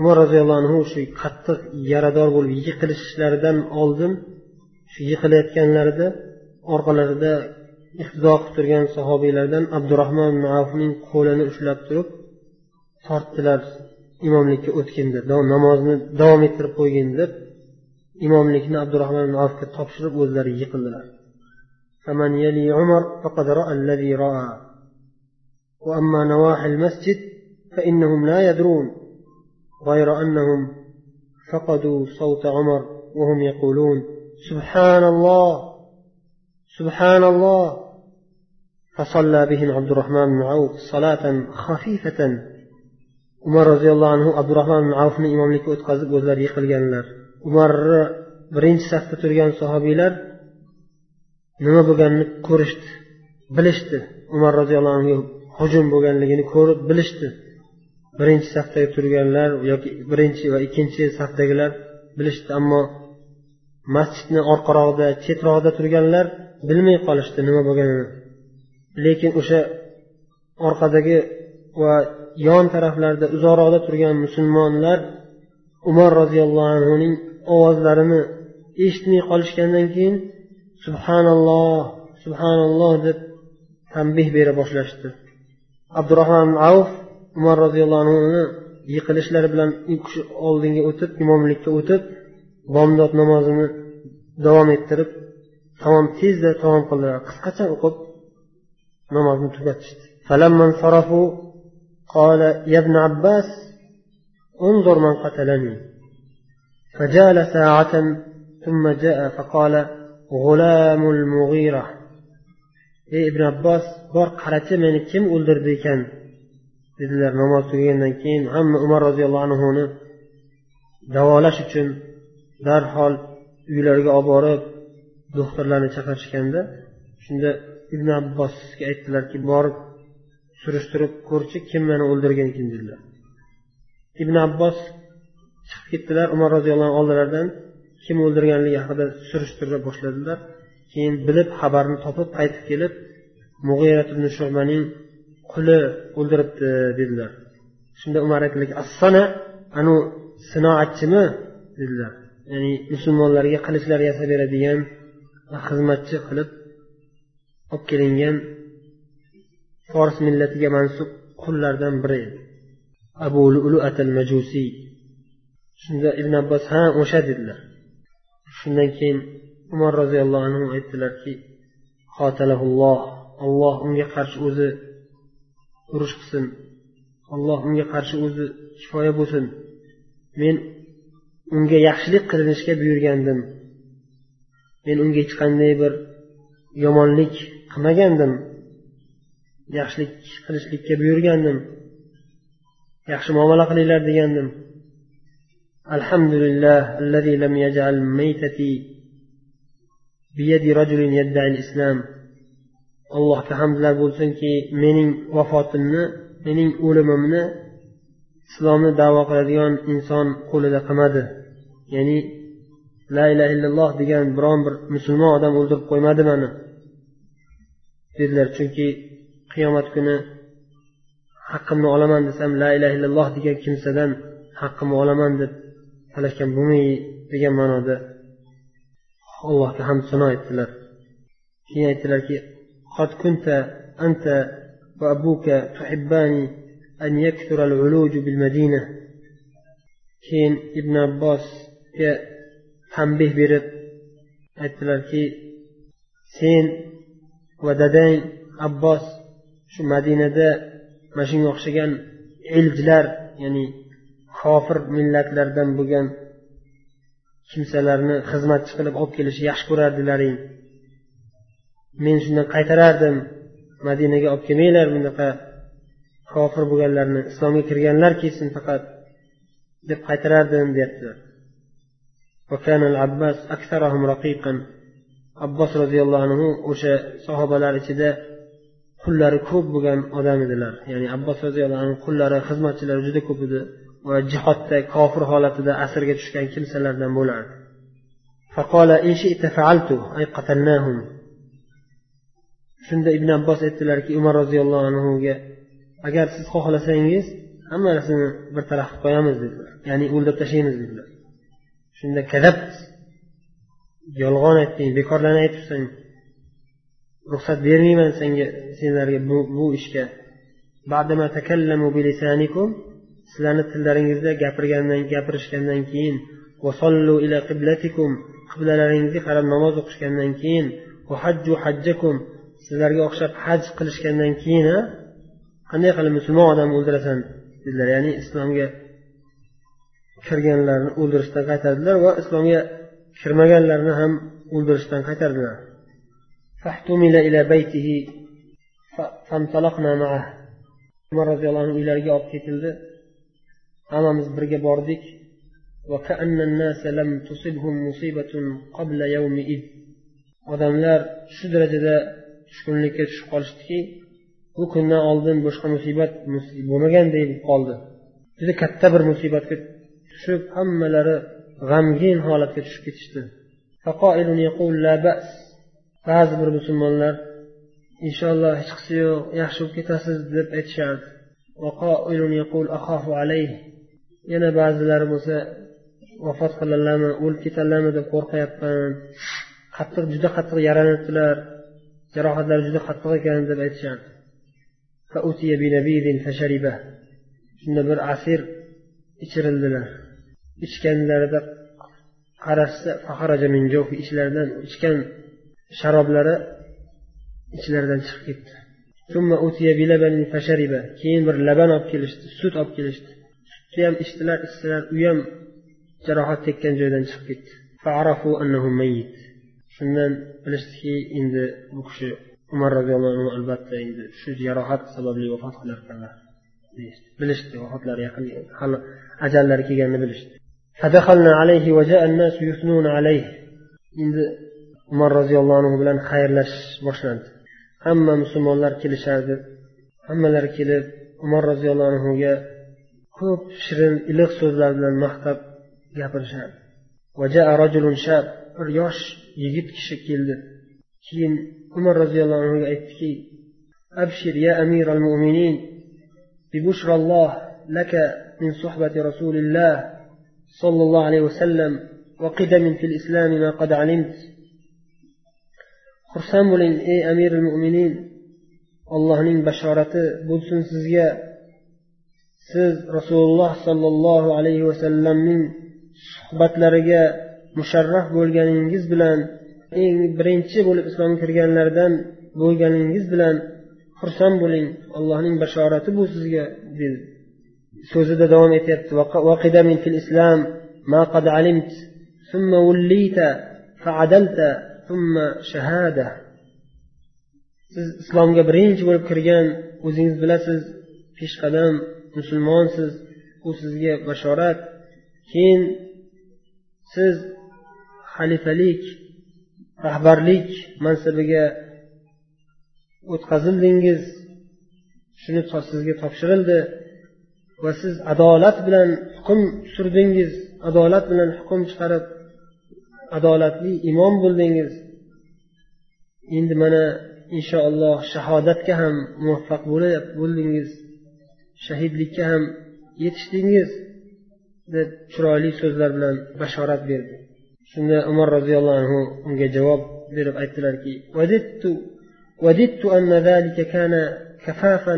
umar roziyallohu anhu shu qattiq yarador bo'lib yiqilishlaridan oldin shu yiqilayotganlarida orqalarida iqtido qilib turgan sahobiylardan abdurahmon ibn avfning qo'lini ushlab turib tortdilar imomlikka o'tgin deb namozni davom ettirib qo'ygin deb imomlikni abdurahmon ibn avfga topshirib o'zlari yiqildilar فمن يلي عمر فقد رأى الذي رأى وأما نواحي المسجد فإنهم لا يدرون غير أنهم فقدوا صوت عمر وهم يقولون سبحان الله سبحان الله فصلى بهم عبد الرحمن بن عوف صلاة خفيفة umar roziyallohu anhu abdurahmon ibn avfni imomlikka o'tkazib o'zlari yiqilganlar umarni birinchi safda turgan sahobiylar nima bo'lganini ko'rishdi bilishdi umar roziyallohu anhu hujum bo'lganligini ko'rib bilishdi Birinchi safda turganlar yoki birinchi va ikkinchi safdagilar bilishdi ammo masjidni orqarog'ida chetrog'ida turganlar bilmay qolishdi nima bo'lganini. Lekin o'sha orqadagi va yon taraflarda uzoqroqda turgan musulmonlar umar roziyallohu anhuning ovozlarini eshitmay qolishgandan keyin subhanalloh subhanalloh deb tanbeh bera boshlashdi. Abdurahmon avf umar roziyallohu anhuni yiqilishlari bilan u kishi oldinga o'tib imomlikka o'tib bomdod namozini davom ettirib tamom tezda tamom qildilar qisqacha o'qib namozni tugatishdi قال يا ابن عباس انظر من قتلني فجال ساعة ثم جاء فقال غلام المغيرة ey ibn abbos bor qarachi meni kim o'ldirdi ekan Dedilar namoz tugagandan keyin hamma umar roziyallohu anhuni davolash uchun darhol uylariga olib borib doktorlarni chaqirishganda shunda ibn abbosga aytdilarki borib surishtirib ko'rchi kim meni o'ldirgan ekan dedilar. Ibn abbos chiqib ketdilar umar roziyallohu anhu oldilaridan kim o'ldirganligi haqida surishtira boshladilar. Keyin bilib xabarni topib qaytib kelib mug'irat ibn shubaning quli o'ldiribdi dedilar. Shunda umar aytdilarki assana anu sinoatchimi? dedilar. Ya'ni musulmonlarga qilichlar yasab beradigan xizmatchi qilib olib kelingan fors millatiga mansub qullardan biri edi. Abu luatal majusiy shunda ibn abbos ha o'sha dedilar. Shundan keyin umar roziyallohu anhu aytdilarki alloh unga qarshi o'zi urush qilsin. Alloh unga qarshi o'zi kifoya bo'lsin. Men unga yaxshilik qilinishga buyurgandim. Men unga hech qanday bir yomonlik qilmagandim. Yaxshilik qilishlikka buyurgandim. Yaxshi muomala qilinglar degandim. Alhamdulillah allazi lam yaj'al rajulin al-islam. Allohga hamdlar bo'lsinki mening vafotimni mening o'limimni islomni davo qiladigan inson qo'lida qilmadi. Ya'ni la ilaha illalloh degan biron bir musulmon odam o'ldirib qo'ymadi mani. Dedilar chunki qiyomat kuni haqqimni olaman desam la ilaha illalloh degan kimsadan haqqimni olaman deb talashgan bo'lmaydi degan ma'noda allohga hamd sano aytdilar keyin aytdilarki قد كنت أنت وأبوك تحبان أن يكثر العلوج بالمدينة keyin ibn abbosga tanbeh berib aytdilarki sen va dadang abbos shu madinada mana shunga o'xshagan elchilar ya'ni kofir millatlardan bo'lgan kimsalarni xizmatchi qilib olib kelishni yaxshi ko'rardilaring men shundan qaytarardim. Madinaga olib kelmanglar bunaqa kofir bo'lganlarni islomga kirganlar kelsin faqat deb qaytarardim deyaptilar. Abbos roziyallohu anhu o'sha sahobalar ichida qullari ko'p bo'lgan odam edilar. Ya'ni abbos roziyallohu anhu qullari xizmatchilari juda ko'p edi va jihodda kofir holatida asrga tushgan kimsalardan bo'lardi. Shunda ibn abbos aytdilarki umar roziyallohu anhuga agar siz xohlasangiz hammasini bir taraf qilib qo'yamiz dedilar. Ya'ni o'ldirib tashlaymiz dedilar. Shunda kadab yolg'on aytding bekorlarni aytibsan ruxsat bermayman senga senlarga bu, bu ishga. Sizlarni tillaringizda gapirgandan gapirishgandan keyin qiblalaringizga qarab namoz o'qishgandan keyin hajju hajjakum sizlarga o'xshab haj qilishgandan keyin qanday qilib musulmon odamni o'ldirasan dedilar. Ya'ni islomga kirganlarni o'ldirishdan qaytardilar va islomga kirmaganlarni ham o'ldirishdan qaytardilar. Umar roziyallohu anhu uylariga olib ketildi. Hammamiz birga bordik. Odamlar shu darajada tushkunlikka tushib qolishdiki bu kundan oldin boshqa musibat bo'lmaganday bo'lib qoldi. Juda katta bir musibatga tushib hammalari g'amgin holatga tushib ketishdi. Ba'zi bir musulmonlar inshaalloh hech qisi yo'q yaxshi bo'lib ketasiz deb aytishardi. Yana ba'zilari bo'lsa vafot qiladilarmi o'lib ketadilarmi deb qo'rqyapman. Qattiq juda qattiq yaranibdilar. Jarohatlari juda qattiq ekan deb aytishardi shunda bir asir ichirildilar. Ichganlarida qarashsa ichlaridan ichgan sharoblari ichlaridan chiqib ketdi. Keyin bir laban olib kelishdi sut olib kelishdi. Sutni ham ichdilar ichdilar u ham jarohat tekkan joydan chiqib ketdi. Shundan bilishdiki endi bu kishi umar roziyallohu anhu albatta endi shu jarohat sababli vafot qilarkanlar bilishdi vafotlari yaqin hali ajallari kelganini bilishdi. Endi umar roziyallohu anhu bilan xayrlashish boshlandi. Hamma musulmonlar kelishardi. Hammalari kelib umar roziyallohu anhuga ko'p shirin iliq so'zlar bilan maqtab gapirishardi. Bir yosh yigit kishi keldi keyin umar roziyallohu anhuga aytdiki abshir ya amir al mo'minin من صحبة رسول الله صلى الله عليه وسلم وقدم في الإسلام ما قد علمت xursand bo'ling ey amiril mo'minin allohning bashorati bo'lsin sizga siz rasululloh sollallohu alayhi vasallamning suhbatlariga musharraf bo'lganingiz bilan eng birinchi bo'lib islomga kirganlardan bo'lganingiz bilan xursand bo'ling allohning bashorati bu sizga dedi so'zida davom etyapti ثم وليت فعدلت ثم شهادة siz islomga birinchi bo'lib kirgan o'zingiz bilasiz peshqadam musulmonsiz u sizga bashorat keyin siz xalifalik rahbarlik mansabiga o'tkazildingiz shuni sizga topshirildi va siz adolat bilan hukm surdingiz adolat bilan hukm chiqarib adolatli imom bo'ldingiz. Endi mana inshaalloh shahodatga ham muvaffaq bo'ldingiz shahidlikka ham yetishdingiz deb chiroyli so'zlar bilan bashorat berdi. shunda umar roziyallohu anhu unga javob berib aytdilarki وددت أن ذلك كان كفافا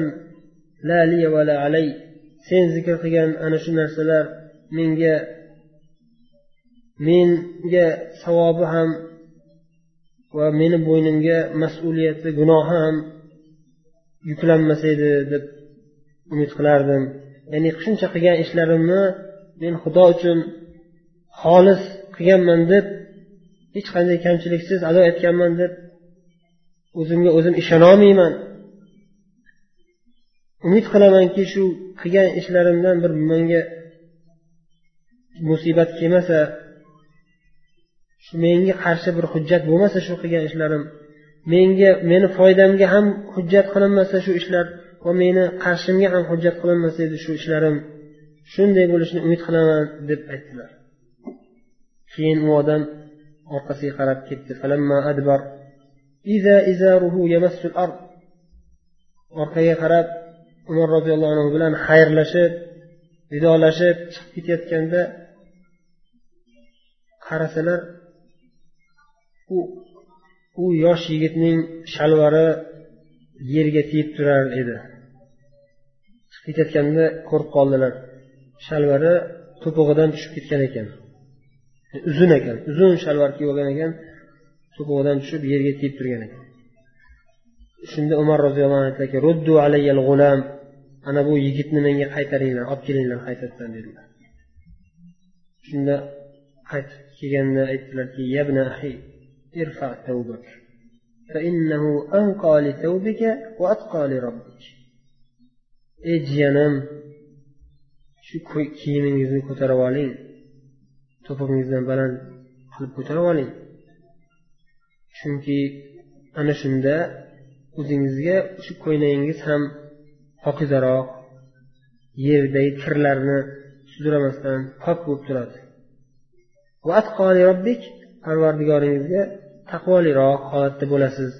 لا لي ولا علي sen zikr qilgan ana shu narsalar menga menga savobi ham va meni bo'ynimga mas'uliyati gunohi ham yuklanmas edi deb umid qilardim ya'ni shuncha qilgan ishlarimni men xudo uchun xolis qilganman deb hech qanday kamchiliksiz ado etganman deb o'zimga o'zim ishonolmayman. Umid qilamanki shu qilgan ishlarimdan bir menga musibat kelmasa shu menga qarshi bir hujjat bo'lmasa shu qilgan ishlarim menga meni foydamga ham hujjat qilinmasa shu ishlar va meni qarshimga ham hujjat qilinmasa edi shu ishlarim shunday bo'lishini umid qilaman deb aytdilar. Keyin u odam orqasiga qarab ketdi. Orqaga qarab umar roziyallohu anhu bilan xayrlashib vidolashib chiqib ketayotganda qarasalar u u yosh yigitning shalvari yerga tegib turar edi. Chiqib ketayotganda ko'rib qoldilar. Shalvari to'pig'idan tushib ketgan ekan. uzun ekan uzun shalvar kiyib olgan ekan to'pig'idan tushib yerga tegib turgan ekan shunda umar roziyallohu anhu aytdilarki ruddu alayyal g'ulam ana bu yigitni menga qaytaringlar olib kelinglar qaytadan dedilar shunda qaytib kelganda aytdilarki yabna ahi irfa tawbak فإنه أنقى لثوبك وأتقى لربك ey jiyanim shu kiyimingizni ko'tarib oling to'pig'ingizdan baland qilib ko'tarib oling. Chunki ana shunda o'zingizga shu ko'ylagingiz ham pokizaroq yerdagi kirlarni sudramasdan pok bo'lib turadi. Parvardigoringizga taqvoliroq holatda bo'lasiz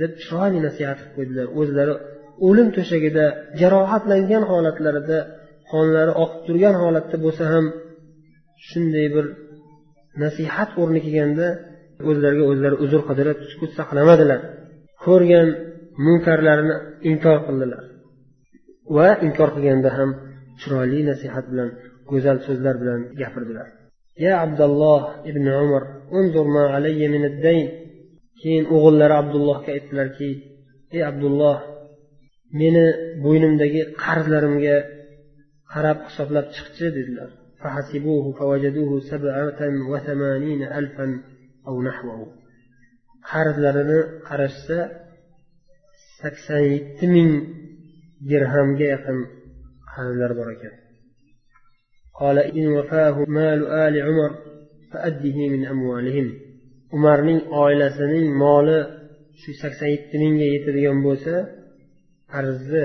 deb chiroyli nasihat qilib qo'ydilar. O'zlari o'lim to'shagida jarohatlangan holatlarida qonlari oqib turgan holatda bo'lsa ham shunday bir nasihat o'rni kelganda o'zlariga o'zlari uzr qidirib sukut saqlamadilar. Ko'rgan munkarlarini inkor qildilar. Va inkor qilganda ham chiroyli nasihat bilan go'zal so'zlar bilan gapirdilar. Ya abdulloh ibn umar keyin o'g'illari abdullohga aytdilarki ey abdulloh meni bo'ynimdagi qarzlarimga qarab hisoblab chiqchi dedilar. Qarzlarini qarashsa sakson yetti ming dirhamga yaqin qarzlar bor ekan. Umarning oilasining moli shu sakson yetti mingga yetadigan bo'lsa qarzni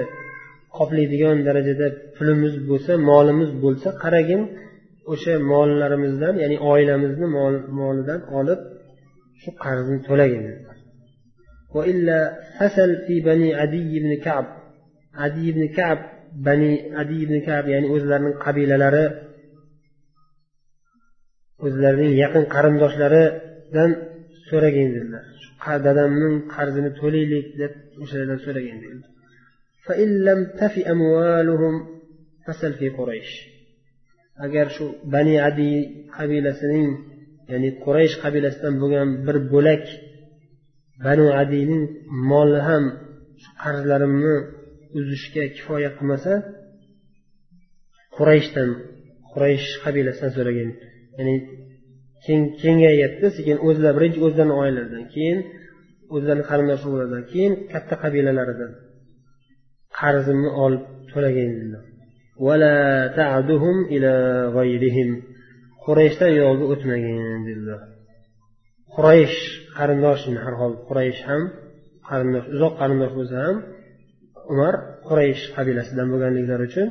qoplaydigan darajada pulimiz bo'lsa molimiz bo'lsa qaragin o'sha mollarimizdan ya'ni oilamizni molidan olib shu qarzni to'lagin adi ibn kab. Bani adi ibn kab ya'ni o'zlarining qabilalari o'zlarining yaqin qarindoshlaridan so'ragin dedilar. Dadamning qarzini to'laylik deb o'shalardan so'ragin dedilar. Agar shu bani adi qabilasining ya'ni quraysh qabilasidan bo'lgan bir bo'lak banu adiyning moli ham shu qarzlarimni uzishga kifoya qilmasa qurayshdan quraysh qabilasidan so'ragan. Ya'ni kengayyapti sekin o'zlari birinchi o'zlarini oilalaridan keyin o'zlarini qarindosh urug'laridan keyin katta qabilalaridan qarzimni olib to'lagin qurayshdan yolga o'tmagin dedilar. Quraysh qarindoshini har hol quraysh ham qarindosh uzoq qarindosh bo'lsa ham umar quraysh qabilasidan bo'lganliklari uchun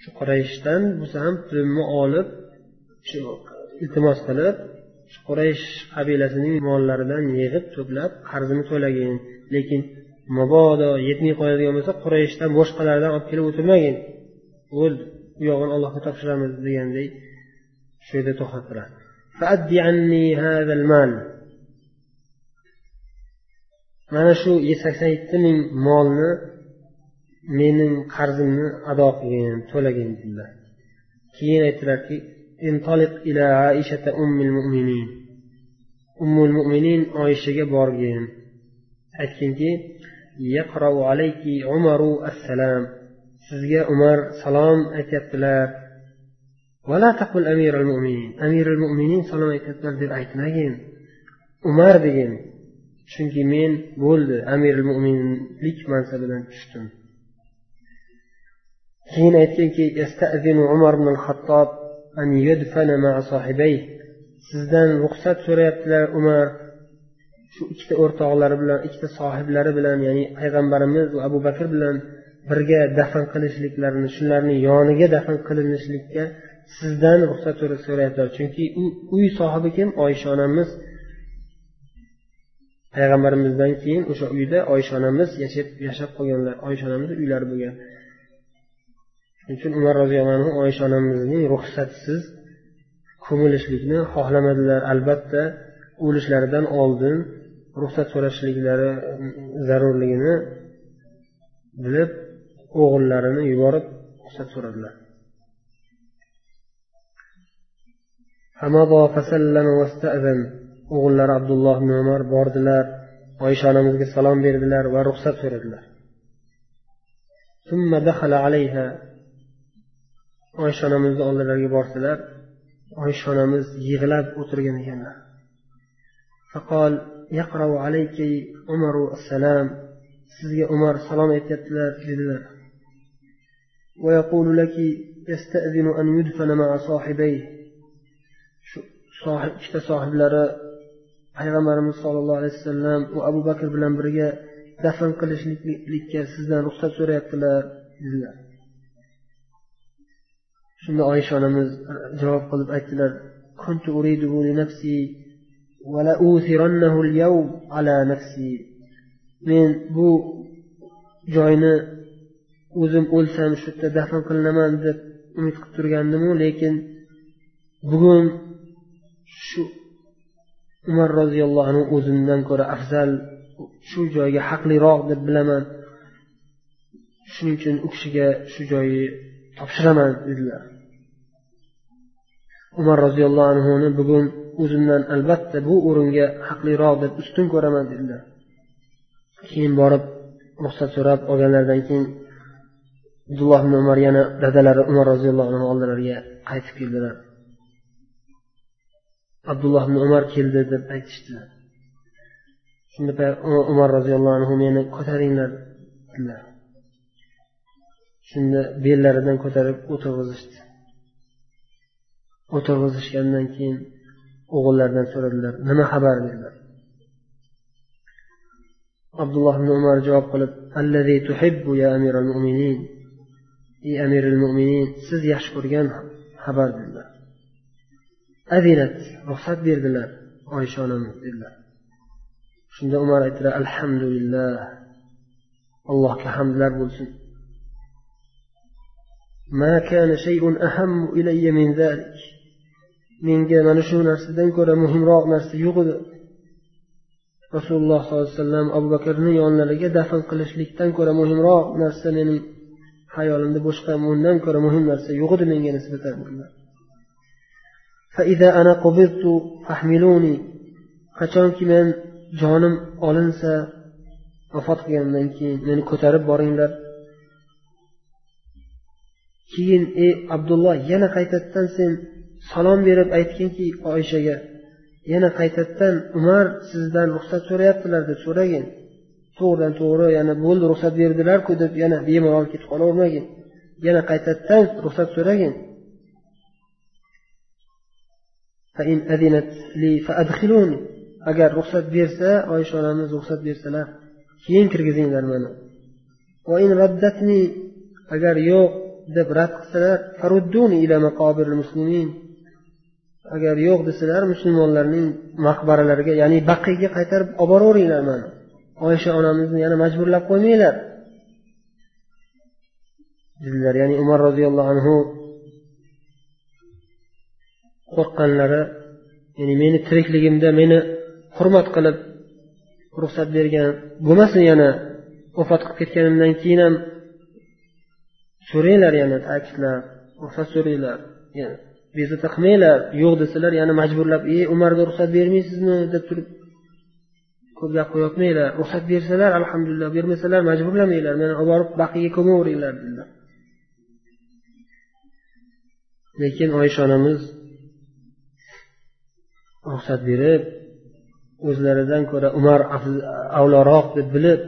shu qurayshdan bo'lsa ham pulimni olib shu iltimos qilib shu quraysh qabilasining mollaridan yig'ib to'plab qarzini to'lagin. Lekin mabodo yetmay qoladigan bo'lsa qurayshdan boshqalardan olib kelib o'tirmagin. o'l u yog'ini allohga topshiramiz degandek shu yerda to'xtab turadi. Mana shu sakson yetti ming molni mening qarzimni ado qilgin to'lagin dedilar. Keyin aytdilarki ummul mo'minin oyishaga borgin. Aytginki yaqrau alayki umaru assalam. Sizga umar salom aytyaptilar. Vala taqul mo'minin amiral mo'minin salom aytyaptilar deb aytmagin. Umar degin. Chunki men bo'ldi amirul mo'minlik mansabidan tushdim. Keyin aytganki umar ibn hattob sizdan ruxsat so'rayaptilar umar. Shu ikkita o'rtoqlari bilan ikkita sohiblari bilan ya'ni payg'ambarimiz va abu bakr bilan birga dafn qilishliklarini shularni yoniga dafn qilinishlikka sizdan ruxsat so'rayaptilar. Chunki u uy sohibi kim? Oysha onamiz. Payg'ambarimizdan keyin o'sha uyda oysha onamiz yashab yashab qolganlar. Oysha onamizni uylari bo'lgan. Shuning uchun umar roziyallohu anhu oysha onamizning ruxsatsiz ko'milishlikni xohlamadilar. Albatta o'lishlaridan oldin ruxsat so'rashliklari zarurligini bilib o'g'illarini yuborib ruxsat so'radilar o'g'illari abdulloh ibn umar bordilar oysha onamizga salom berdilar va ruxsat so'radilar oysha onamizni oldilariga bordilar oysha onamiz yig'lab o'tirgan ekanlar فقال يقرأ عليك عمر السلام sizga umar salom aytyaptilar dedilar ويقول لك يستأذن أن يدفن مع صاحبيه ikkita sohiblari payg'ambarimiz sollallohu alayhi vasallam va abu bakr bilan birga dafn qilishlikka sizdan ruxsat so'rayaptilar dedilar shunda oysha onamiz javob qilib aytdilar men bu joyni o'zim o'lsam shu yerda dafn qilinaman deb umid qilib turgandimu lekin bugun shu umar roziyallohu anhu o'zimdan ko'ra afzal shu joyga haqliroq deb bilaman. Shuning uchun u kishiga shu joyni topshiraman dedilar. Umar roziyallohu anhuni bugun o'zimdan albatta bu o'ringa haqliroq deb ustun ko'raman dedilar. Keyin borib ruxsat so'rab olganlaridan keyin abdulloh ibn umar yana dadalari umar roziyallohu anhu oldilariga qaytib keldilar. Abdulloh ibn umar keldi deb aytishdi. Shunda umar roziyallohu anhu meni ko'taringlar dedilar. Shunda bellaridan ko'tarib o'tirg'izishdi. O'tirg'izishgandan keyin o'g'illaridan so'radilar nima xabar? dedilar. Abdulloh ibn umar javob qilib ey amiril mo'minin siz yaxshi ko'rgan xabar dedilar. Azinat ruxsat berdilar oysha onamiz dedilar. Shunda umar aytdilar alhamdulillah allohga hamdlar bo'lsin. Menga mana shu narsadan ko'ra muhimroq narsa yo'q edi. Rasululloh sollallohu alayhi vasallam abu bakrni yonlariga dafn qilishlikdan ko'ra muhimroq narsa mening hayolimda boshqa undan ko'ra muhim narsa yo'q edi menga nisbatan qachonki men jonim olinsa vafot qilgandan keyin meni ko'tarib boringlar. Keyin ey abdulloh yana qaytadan sen salom berib aytginki oyshaga yana qaytadan umar sizdan ruxsat so'rayaptilar deb so'ragin. To'g'ridan to'g'ri yana bo'ldi ruxsat berdilarku deb yana bemalol ketib qolavermagin. Yana qaytadan ruxsat so'ragin. Agar ruxsat bersa oysha onamiz ruxsat bersalar keyin kirgizinglar mani. Agar yo'q deb rad qilsalar agar yo'q desalar musulmonlarning maqbaralariga ya'ni baqiyga qaytarib olib boraveringlar mani. Oysha onamizni yana majburlab qo'ymanglar. Dedilar ya'ni umar roziyallohu anhu qo'rqqanlari ya'ni meni tirikligimda meni hurmat qilib ruxsat bergan bo'lmasin yana vafot qilib ketganimdan keyin ham so'ranglar yana ta'kidlab ruxsat so'ranglar bezovta qilmanglar yo'q desalar yana majburlab ey umarga ruxsat bermaysizmi? deb turib ko'p gap qo'yolmanglar ruxsat bersalar alhamdulillah bermasalar majburlamanglar meni olib borib baqiyga ko'maveringlar dedilar lekin oysha onamiz ruxsat berib o'zlaridan ko'ra umar avloroq deb bilib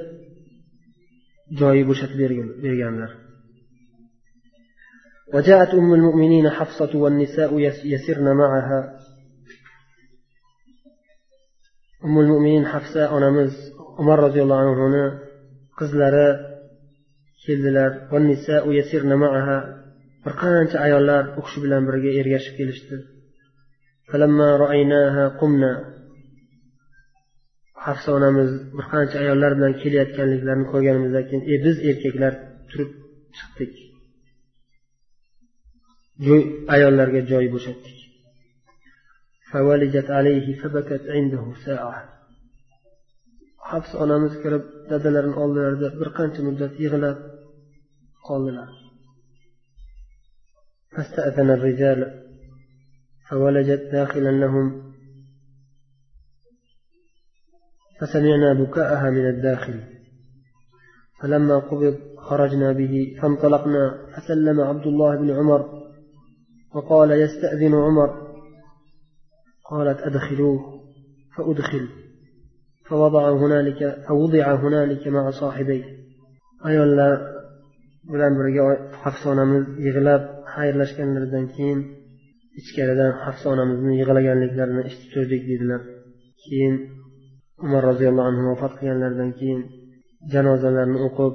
joyi bo'shatib berganlar وجاءت أم المؤمنين حفصة والنساء يسرن معها umul mo'minin hafsa onamiz umar roziyallohu anhuni qizlari keldilar. Bir qancha ayollar u kishi bilan birga ergashib kelishdi. Hafsa onamiz bir qancha ayollar bilan kelayotganliklarini ko'rganimizdan keyin e biz erkaklar turib chiqdik. Ayollarga joy bo'shatdik. فولجت عليه فبكت عنده ساعة. hafs onamiz kirib dadalarini oldilarida bir qancha muddat yig'lab qoldilar فاستأذن الرجال فولجت داخلا لهم. فسمعنا بكاءها من الداخل. فلما قبض خرجنا به فانطلقنا فسلم عبد الله بن عمر وقال يستأذن عمر. قالت أدخلوه فأدخل فوضع هنالك فوضع هنالك مع صاحبيه ayollar bilan birga hafsa onamiz yig'lab xayrlashganlaridan keyin ichkaridan hafsa onamizni yig'laganliklarini eshitib turdik dedilar keyin umar roziyallohu anhu vafot qilganlaridan keyin janozalarni o'qib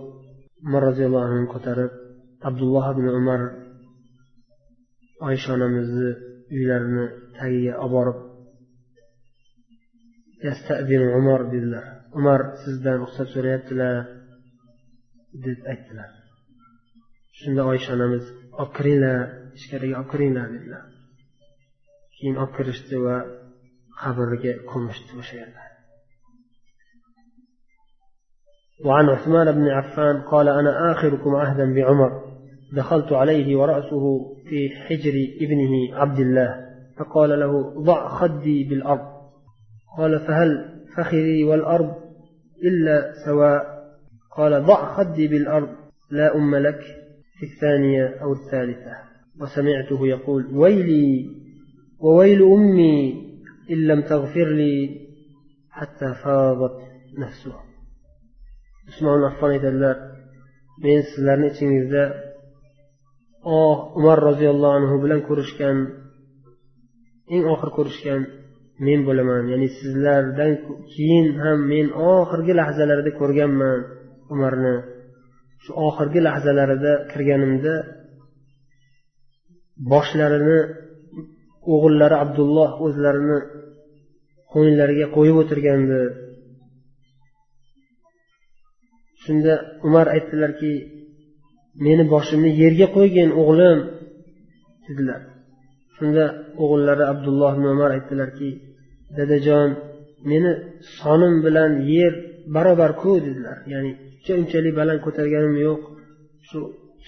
umar roziyallohu anhuni ko'tarib abdulloh ibn umar oysha onamizni uylarini tagiga olib borib umar dedilar umar sizdan ruxsat so'rayaptilar deb aytdilar shunda oysha onamiz olib kiringlar ichkariga olib kiringlar dedilar keyin olib kirishdi va qabrga ko'mishdi o'sha yerda وعن عثمان بن عفان قال أنا آخركم عهدا بعمر دخلت عليه ورأسه في حجر ابنه عبد الله فقال له ضع خدي بالأرض. قال فهل فخذي والأرض إلا سواء؟ قال ضع خدي بالأرض لا أم لك في الثانية أو الثالثة. وسمعته يقول ويلي وويل أمي إن لم تغفر لي حتى فاضت نفسه usmon affon aytadilar men sizlarni ichingizda oh umar roziyallohu anhu bilan ko'rishgan eng oxir ko'rishgan men bo'laman. Ya'ni sizlardan keyin ham men oxirgi lahzalarida ko'rganman umarni. Shu oxirgi lahzalarida kirganimda boshlarini o'g'illari abdulloh o'zlarini qo'ynlariga qo'yib o'tirgandi. Shunda umar aytdilarki meni boshimni yerga qo'ygin o'g'lim dedilar. Shunda o'g'illari abdulloh ibn umar aytdilarki dadajon meni sonim bilan yer barobar ku dedilar. Ya'ni uncha unchalik baland ko'targanim yo'q. Shu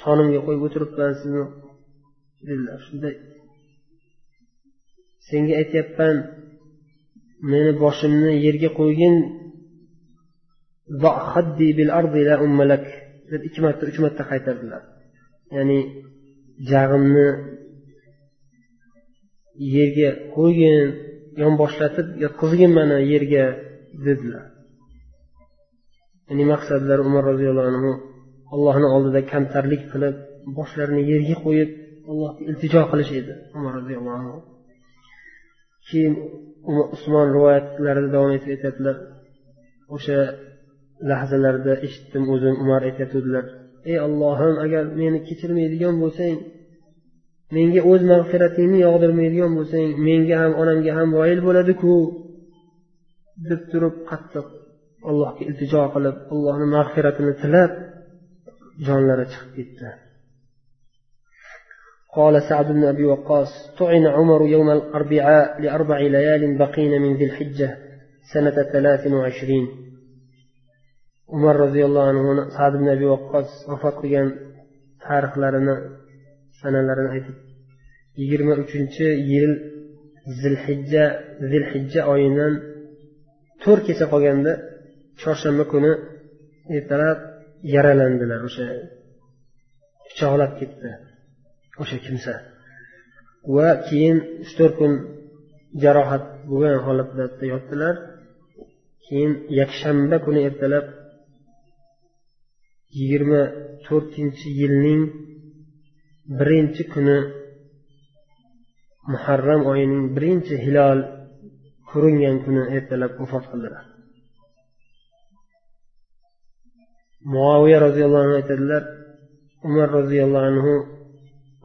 sonimga qo'yib o'tiribman sizni dedilar. Shunda senga aytyapman meni boshimni yerga qo'ygin. Deb ikki marta uch marta qaytardilar. Ya'ni jag'imni yerga qo'ygin yonboshlatib yotqizgin mani yerga dedilar. Ya'ni maqsadlari umar roziyallohu anhu allohni oldida kamtarlik qilib boshlarini yerga qo'yib allohga iltijo qilish edi umar roziyallohu anhu. Keyin usmon rivoyatlarida davom etib aytadilar o'sha lahzalarda eshitdim o'zim umar aytayotgandilar. Ey ollohim agar meni kechirmaydigan bo'lsang menga o'z mag'firatingni yog'dirmaydigan bo'lsang menga ham onamga ham voyil bo'ladiku deb turib qattiq allohga iltijo qilib allohni mag'firatini tilab jonlari chiqib ketdi قال سعد بن أبي وقاص طعن عمر يوم الأربعاء لأربع ليال بقين من ذي الحجة سنة ثلاث وعشرين umar roziyallohu anhuni sad ibn abi vaqqos vafot qilgan tarixlarini sanalarini aytib yigirma uchinchi yil zilhijja zilhijja oyidan to'rt kecha qolganda chorshanba kuni ertalab yaralandilar. O'sha pichoqlab ketdi o'sha kimsa. Va keyin uch to'rt kun jarohat bo'lgan holatda yotdilar. Keyin yakshanba kuni ertalab yigirma to'rtinchi yilning birinchi kuni muharram oyining birinchi hilol ko'ringan kuni ertalab vafot qildilar muoviya roziyallohu anhu aytadilar umar roziyallohu anhu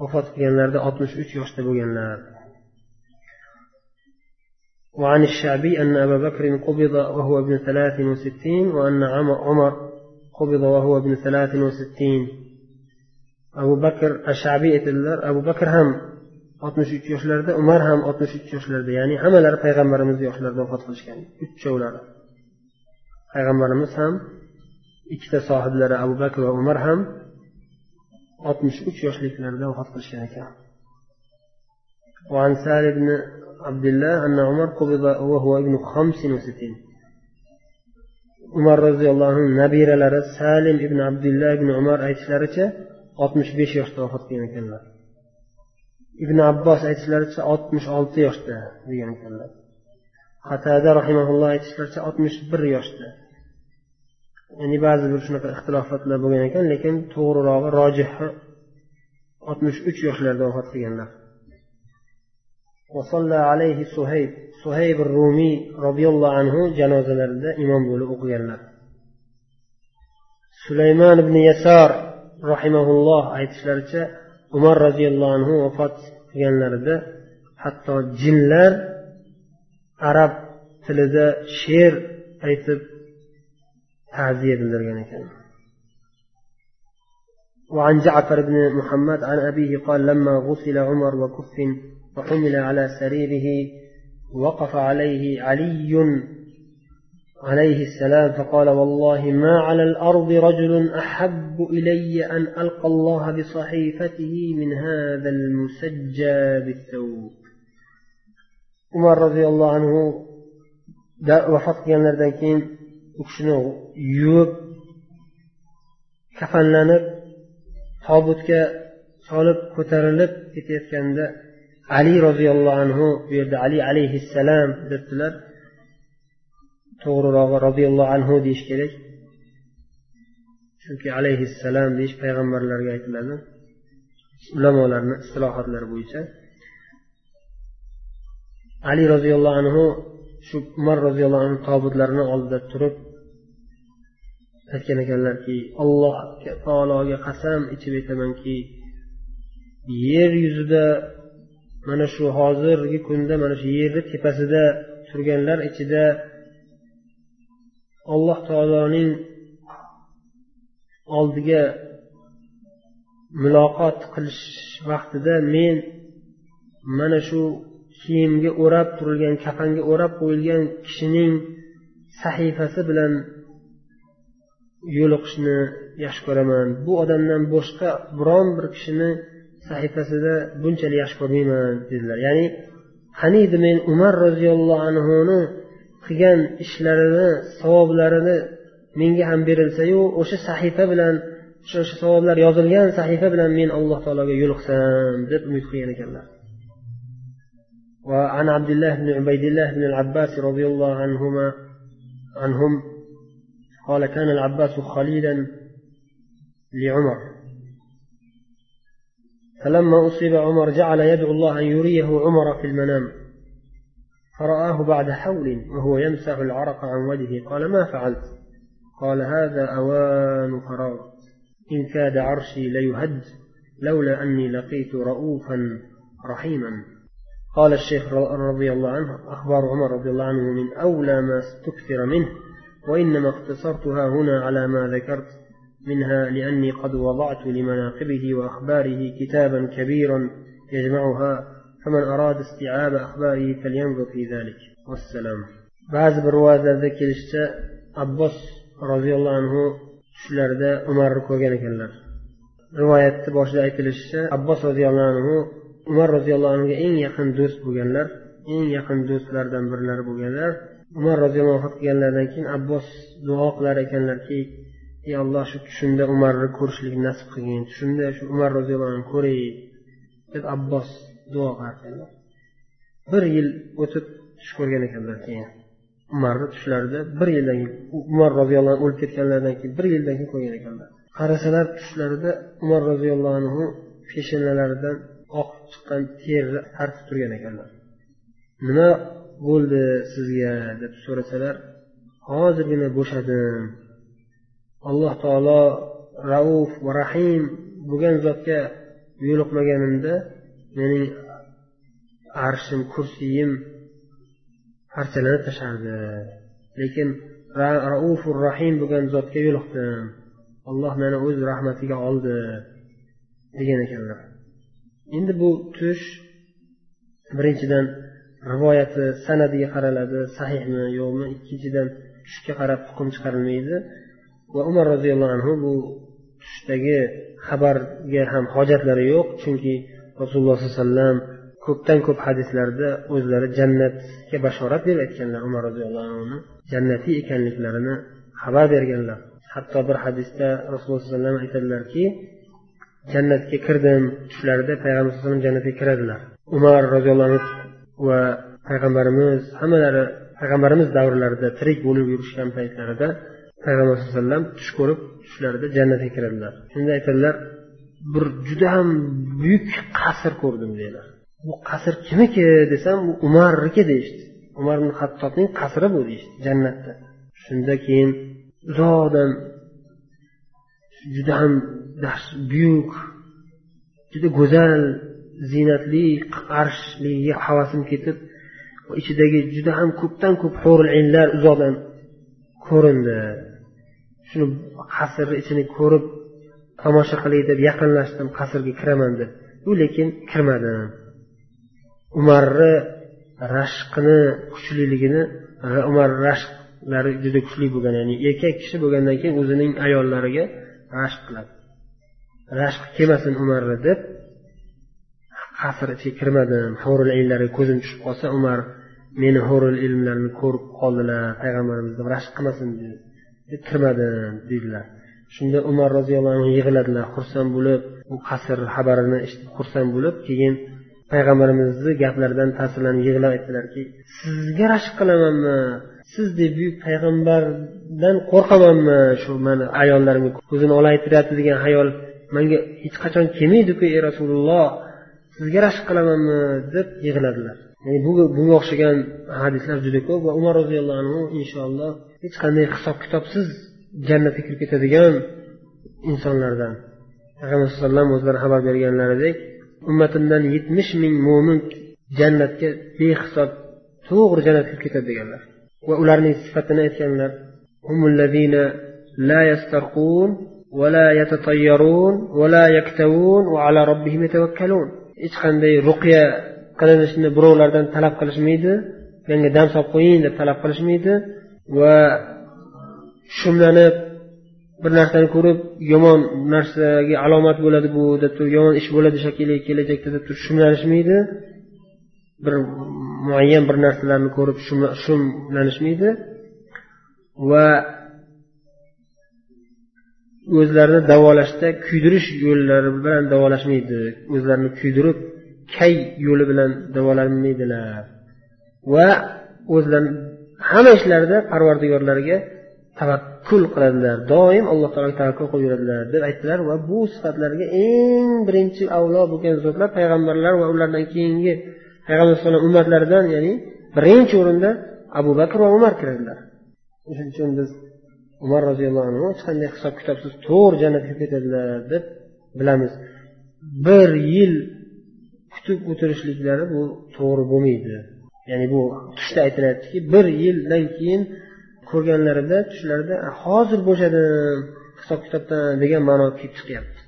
vafot qilganlarida oltmish uch yoshda bo'lganlar وعن الشعبي أن أبا بكر قبض وهو ابن ثلاث وستين وأن عمر قبض وهو ابن ثلاث وستين abu bakr ashabiy aytadilar abu bakr ham oltmish uch yoshlarida umar ham oltmish uch yoshlarida ya'ni hammalari payg'ambarimiz yoshlarida vafot qilishgan uchovlari payg'ambarimiz ham ikkita sohiblari abu bakr va umar ham oltmish uch yoshliklarida vafot qilishgan ekan وعن سهل بن عبد الله أن عمر قبض وهو ابن خمس وستين umar roziyallohu anhu nabiralari salim ibn abdulloh ibn umar aytishlaricha oltmish besh yoshda vafot qilgan ekanlar ibn abbos aytishlaricha oltmish olti yoshda degan ekanlar qatada rahimaulloh aytishlaricha oltmish bir yoshda ya'ni ba'zi bir shunaqa ixtilofotlar bo'lgan ekan lekin to'g'rirog'i rojihi oltmish uch yoshlarda vafot qilganlar وصلى عليه suhayb suhayb rumiy roziyallohu anhu janozalarida imom bo'lib o'qiganlar sulaymon ibn yasor rahimaulloh aytishlaricha umar roziyallohu anhu vafot qilganlarida hatto jinlar arab tilida she'r aytib ta'ziya bildirgan ekan وعن جعفر بن محمد عن أبيه قال لما غسل عمر وكفن وحمل على سريره وقف عليه علي عليه السلام فقال والله ما على الأرض رجل أحب إلي أن ألقى الله بصحيفته من هذا المسجى بالثوب عمر رضي الله عنه وحط جنردن كين وكشنو يوب كفن لنر تابوتك صالب كترلب كتير كان علي رضي الله عنه علي عليه السلام دلتلر. To'g'rirog'i roziyallohu anhu deyish kerak. Chunki alayhissalom deyish payg'ambarlarga aytiladi. Ulamolarni istilohotlari bo'yicha. Ali roziyallohu anhu shu umar roziyallohu anhu tobutlarini oldida turib aytgan ekanlarki alloh taologa qasam ichib aytamanki yer yuzida mana shu hozirgi kunda mana shu yerni tepasida turganlar ichida alloh taoloning oldiga muloqot qilish vaqtida men mana shu kiyimga o'rab turilgan kafanga o'rab qo'yilgan kishining sahifasi bilan yo'liqishni yaxshi ko'raman. Bu odamdan boshqa biron bir kishini sahifasida bunchalik yaxshi ko'rmayman dedilar. Ya'ni qaniydi men umar roziyallohu anhuni qilgan ishlarini savoblarini menga ham berilsayu o'sha sahifa bilan o'sha o'sha savoblar yozilgan sahifa bilan men alloh taologa yo'liqsam deb umid qilgan ekanlar وعن عبد الله بن عبيد الله بن العباس رضي الله عنهما عنهم قال كان العباس خليلا لعمر فلما أصيب عمر جعل يدعو الله أن يريه عمر في المنام فرآه بعد حول وهو يمسح العرق عن وجهه. قال ما فعلت؟ قال هذا أوان فراغ إن كاد عرشي ليهد لولا أني لقيت رؤوفا رحيما. قال الشيخ رضي الله عنه أخبار عمر رضي الله عنه من أولى ما استكثر منه وإنما اقتصرتها هنا على ما ذكرت منها لأني قد وضعت لمناقبه وأخباره كتابا كبيرا يجمعها فمن أراد استيعاب أخباره فلينظر في ذلك والسلام بعض برواز ذكر abbos roziyallohu anhu tushlarida umarni ko'rgan ekanlar rivoyatni boshida aytilishicha abbos roziyallohu anhu umar roziyallohu anhuga eng yaqin do'st bo'lganlar eng yaqin do'stlardan birlari bo'lganlar umar roziyallohu anhu qilganlaridan keyin abbos duo qilar ekanlarki ey alloh shu tushimda umarni ko'rishlik nasib qilgin tushimda shu umar roziyallohu anhu ko'ray deb abbos duo qilarkanlar bir yil o'tib tush ko'rgan ekanlar keyin. Umarni tushlarida bir yildan keyin umar roziyallohu anhu o'lib ketganlaridan keyin bir yildan keyin ko'rgan ekanlar qarasalar tushlarida umar roziyallohu anhu peshanalaridan oqib chiqqan terni tartib turgan ekanlar. Nima bo'ldi sizga deb so'rasalar hozirgina bo'shadim. Alloh taolo rauf va rahim bo'lgan zotga yo'liqmaganimda mening arshim kursiyim parchalanib tashlandi lekin raufur rahim bo'lgan zotga yo'liqdim. Alloh meni o'z rahmatiga oldi degan ekanlar. Endi bu tush birinchidan rivoyati sanadiga qaraladi sahihmi yo'qmi ikkinchidan tushga qarab hukm chiqarilmaydi. Va umar roziyallohu anhu bu tushdagi xabarga ham hojatlari yo'q chunki rasululloh sollallohu alayhi vasallam ko'pdan ko'p hadislarda o'zlari jannatga bashorat deb aytganlar umar roziyallohu anhuni jannatiy ekanliklarini xabar berganlar. Hatto bir hadisda rasululloh sallallohu alayhi vasallam aytadilarki jannatga kirdim tushlarida payg'ambar alayhi vasallam jannatga kiradilar. Umar roziyallohu anhu va payg'ambarimiz hammalari payg'ambarimiz davrlarida tirik bo'lib yurishgan paytlarida payg'ambar alayhi vasallam tush ko'rib tushlarida jannatga kiradilar. Shunda aytadilar bir juda ham buyuk qasr ko'rdim deydilar bu qasr kimniki desam u umarniki deyishdi. Umar ibn hattobning qasri bu deyishdi jannatda. Shunda keyin uzoqdan juda ham buyuk juda go'zal ziynatli arshligiga havasim ketib ichidagi juda ham ko'pdan ko'p inlar uzoqdan ko'rindi. Shuni qasrni ichini ko'rib tomosha qilay deb yaqinlashdim qasrga kiraman deb. U lekin kirmadim umarni rashqini kuchliligini umar rashqlari juda kuchli bo'lgan ya'ni erkak kishi bo'lgandan keyin o'zining ayollariga rashq qiladi. Rashq kelmasin umarni deb qasr ichiga kirmadim. Hurul ilmlarga ko'zim tushib qolsa umar meni hurul ilmlarni ko'rib qoldilar payg'ambarimiz deb rashq qilmasin deb kirmadim deydilar shunda umar roziyallohu anhu yig'ladilar xursand bo'lib bu qasr xabarini eshitib xursand bo'lib keyin payg'ambarimizni gaplaridan ta'sirlanib yig'lab aytdilarki sizga rashk qilamanmi? Sizdek buyuk payg'ambardan qo'rqamanmi shu mani ayollarimga ko'zini olaytiryapti degan hayol manga hech qachon kelmaydiku ey rasululloh. Sizga rashk qilamanmi? deb yig'ladilar. Bunga o'xshagan hadislar juda ko'p va umar roziyallohu anhu inshaalloh hech qanday hisob kitobsiz jannatga kirib ketadigan insonlardan. Payg'ambar alayhi vasallam o'zlari xabar berganlaridek ummatimdan yetmish ming mo'min jannatga behisob to'g'ri jannatga kirib ketadi deganlar va ularning sifatini aytganlar لا يسترقون ولا يتطيرون ولا يكتوون وعلى ربهم يتوكلون hech qanday ruqya qilinishini birovlardan talab qilishmaydi menga dam solib qo'ying deb talab qilishmaydi va shumlanib bir narsani ko'rib yomon narsaga alomat bo'ladi bu deb turib yomon ish bo'ladi shekilli kelajakda deb turib shumlanishmaydi. Bir muayyan bir narsalarni ko'rib shumlanishmaydi va o'zlarini davolashda kuydirish yo'llari bilan davolashmaydi. O'zlarini kuydirib kay yo'li bilan davolanmaydilar. Va o'zlarini hamma ishlarida parvardigorlariga tavakkul qiladilar. Doim alloh taologa tavakkul qilib yuradilar deb aytdilar va bu sifatlarga eng birinchi avlo bo'lgan zotlar payg'ambarlar va ulardan keyingi payg'ambar alayhisalom ummatlaridan ya'ni birinchi o'rinda abu bakr va umar kiradilar. Shuning uchun biz umar roziyallohu anhu hech qanday hisob kitobsiz to'g'ri jannatga ketadilar deb bilamiz. Bir yil kutib o'tirishliklari bu to'g'ri bo'lmaydi. Ya'ni bu tushda aytilyaptiki bir yildan keyin ko'rganlarida tushlarida hozir bo'shadim hisob kitobdan degan ma'no kelib chiqyapti.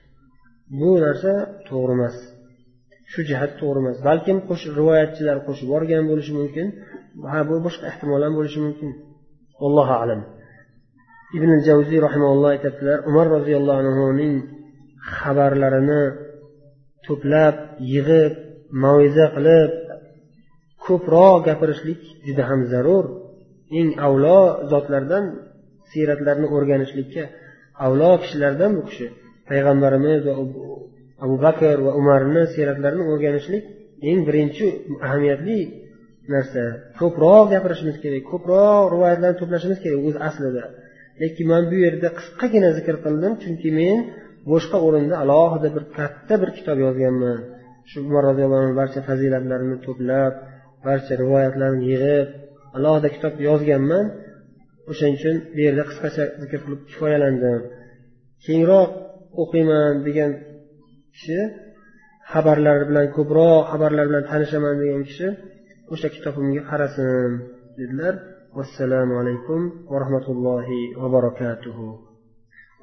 Bu narsa to'g'ri emas. Shu jihat to'g'ri emas. Balkim rivoyatchilar qo'shib yuborgan bo'lishi mumkin. Ha bu boshqa ehtimol ham bo'lishi mumkin. Allohu alam. Ibn javziy rahimalloh aytyaptilar umar roziyallohu anhuning xabarlarini to'plab yig'ib maviza qilib ko'proq gapirishlik juda ham zarur. Eng avlo zotlardan siyratlarni o'rganishlikka avlo kishilardan bu kishi payg'ambarimiz va abu bakr va umarni siyratlarini o'rganishlik eng birinchi ahamiyatli narsa. Ko'proq gapirishimiz kerak ko'proq rivoyatlarni to'plashimiz kerak o'zi aslida. Lekin man bu yerda qisqagina zikr qildim chunki men boshqa o'rinda alohida bir katta bir kitob yozganman. Shu umar roziyallohu anhu barcha fazilatlarini to'plab barcha rivoyatlarni yig'ib alohida kitob yozganman o'shaning uchun bu yerda qisqacha zikr qilib kifoyalandim kengroq o'qiyman degan kishi xabarlar bilan ko'proq xabarlar bilan tanishaman degan kishi o'sha kitobimga qarasin dedilar vassalomu alaykum va rahmatullohi va barakatuhu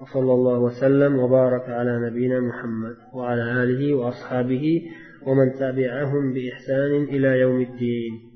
وصلى الله وسلم وبارك على نبينا محمد وعلى آله وأصحابه ومن تبعهم بإحسان إلى يوم الدين